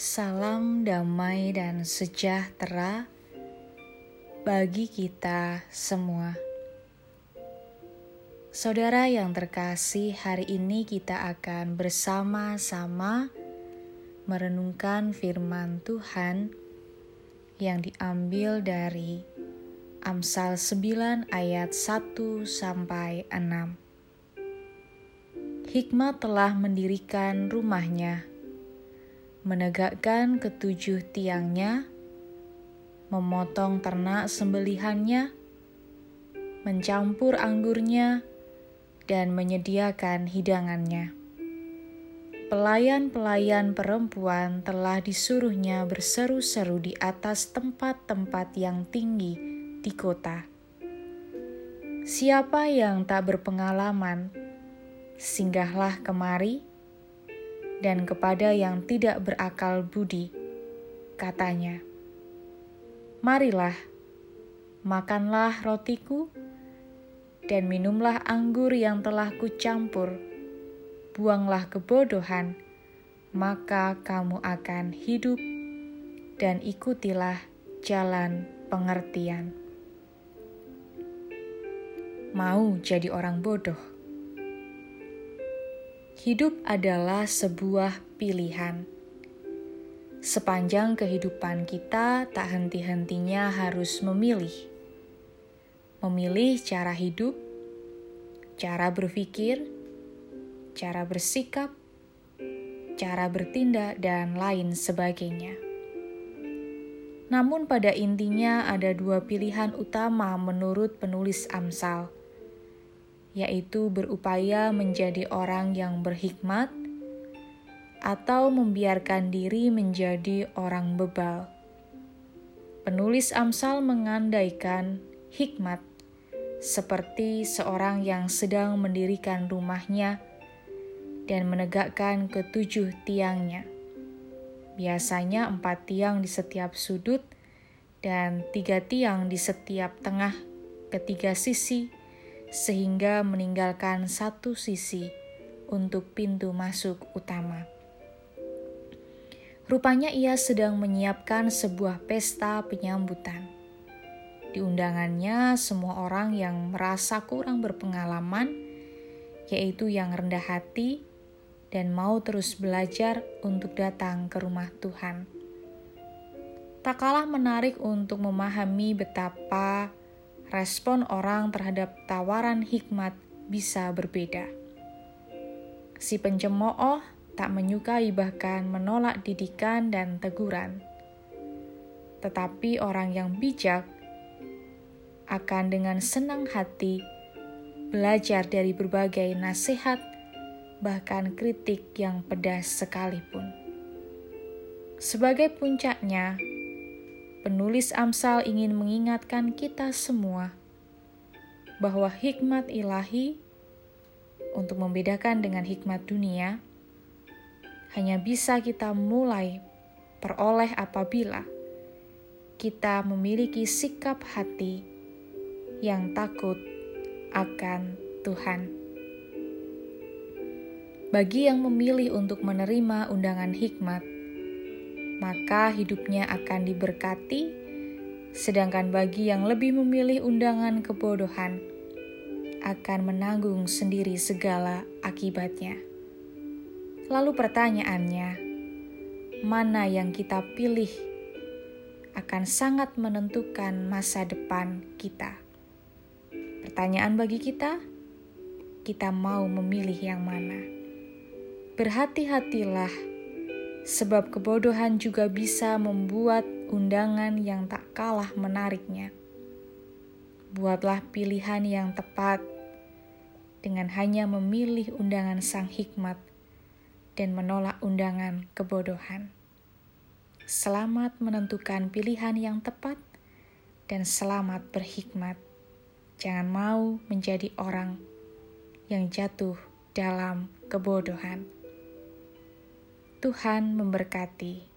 Salam damai dan sejahtera bagi kita semua. Saudara yang terkasih, hari ini kita akan bersama-sama merenungkan firman Tuhan yang diambil dari Amsal 9 ayat 1 sampai 6. Hikmat telah mendirikan rumahnya, menegakkan ketujuh tiangnya, memotong ternak sembelihannya, mencampur anggurnya, dan menyediakan hidangannya. Pelayan-pelayan perempuan telah disuruhnya berseru-seru di atas tempat-tempat yang tinggi di kota. Siapa yang tak berpengalaman, singgahlah kemari, dan kepada yang tidak berakal budi, katanya, Marilah, makanlah rotiku, dan minumlah anggur yang telah kucampur, buanglah kebodohan, maka kamu akan hidup, dan ikutilah jalan pengertian. Mau jadi orang bodoh Hidup adalah sebuah pilihan. Sepanjang kehidupan kita, tak henti-hentinya harus memilih. Memilih cara hidup, cara berpikir, cara bersikap, cara bertindak, dan lain sebagainya. Namun, pada intinya ada dua pilihan utama menurut penulis Amsal yaitu berupaya menjadi orang yang berhikmat atau membiarkan diri menjadi orang bebal. Penulis Amsal mengandaikan hikmat seperti seorang yang sedang mendirikan rumahnya dan menegakkan ketujuh tiangnya. Biasanya empat tiang di setiap sudut dan tiga tiang di setiap tengah ketiga sisi sehingga meninggalkan satu sisi untuk pintu masuk utama. Rupanya ia sedang menyiapkan sebuah pesta penyambutan. Di undangannya, semua orang yang merasa kurang berpengalaman, yaitu yang rendah hati dan mau terus belajar untuk datang ke rumah Tuhan. Tak kalah menarik untuk memahami betapa respon orang terhadap tawaran hikmat bisa berbeda. Si pencemooh tak menyukai bahkan menolak didikan dan teguran. Tetapi orang yang bijak akan dengan senang hati belajar dari berbagai nasihat, bahkan kritik yang pedas sekalipun. Sebagai puncaknya, Penulis Amsal ingin mengingatkan kita semua bahwa hikmat ilahi untuk membedakan dengan hikmat dunia hanya bisa kita mulai peroleh apabila kita memiliki sikap hati yang takut akan Tuhan. Bagi yang memilih untuk menerima undangan hikmat, maka hidupnya akan diberkati, sedangkan bagi yang lebih memilih undangan kebodohan, akan menanggung sendiri segala akibatnya. Lalu pertanyaannya, mana yang kita pilih akan sangat menentukan masa depan kita. Pertanyaan bagi kita, kita mau memilih yang mana? Berhati-hatilah sebab kebodohan juga bisa membuat undangan yang tak kalah menariknya. Buatlah pilihan yang tepat dengan hanya memilih undangan sang hikmat dan menolak undangan kebodohan. Selamat menentukan pilihan yang tepat dan selamat berhikmat. Jangan mau menjadi orang yang jatuh dalam kebodohan. Tuhan memberkati.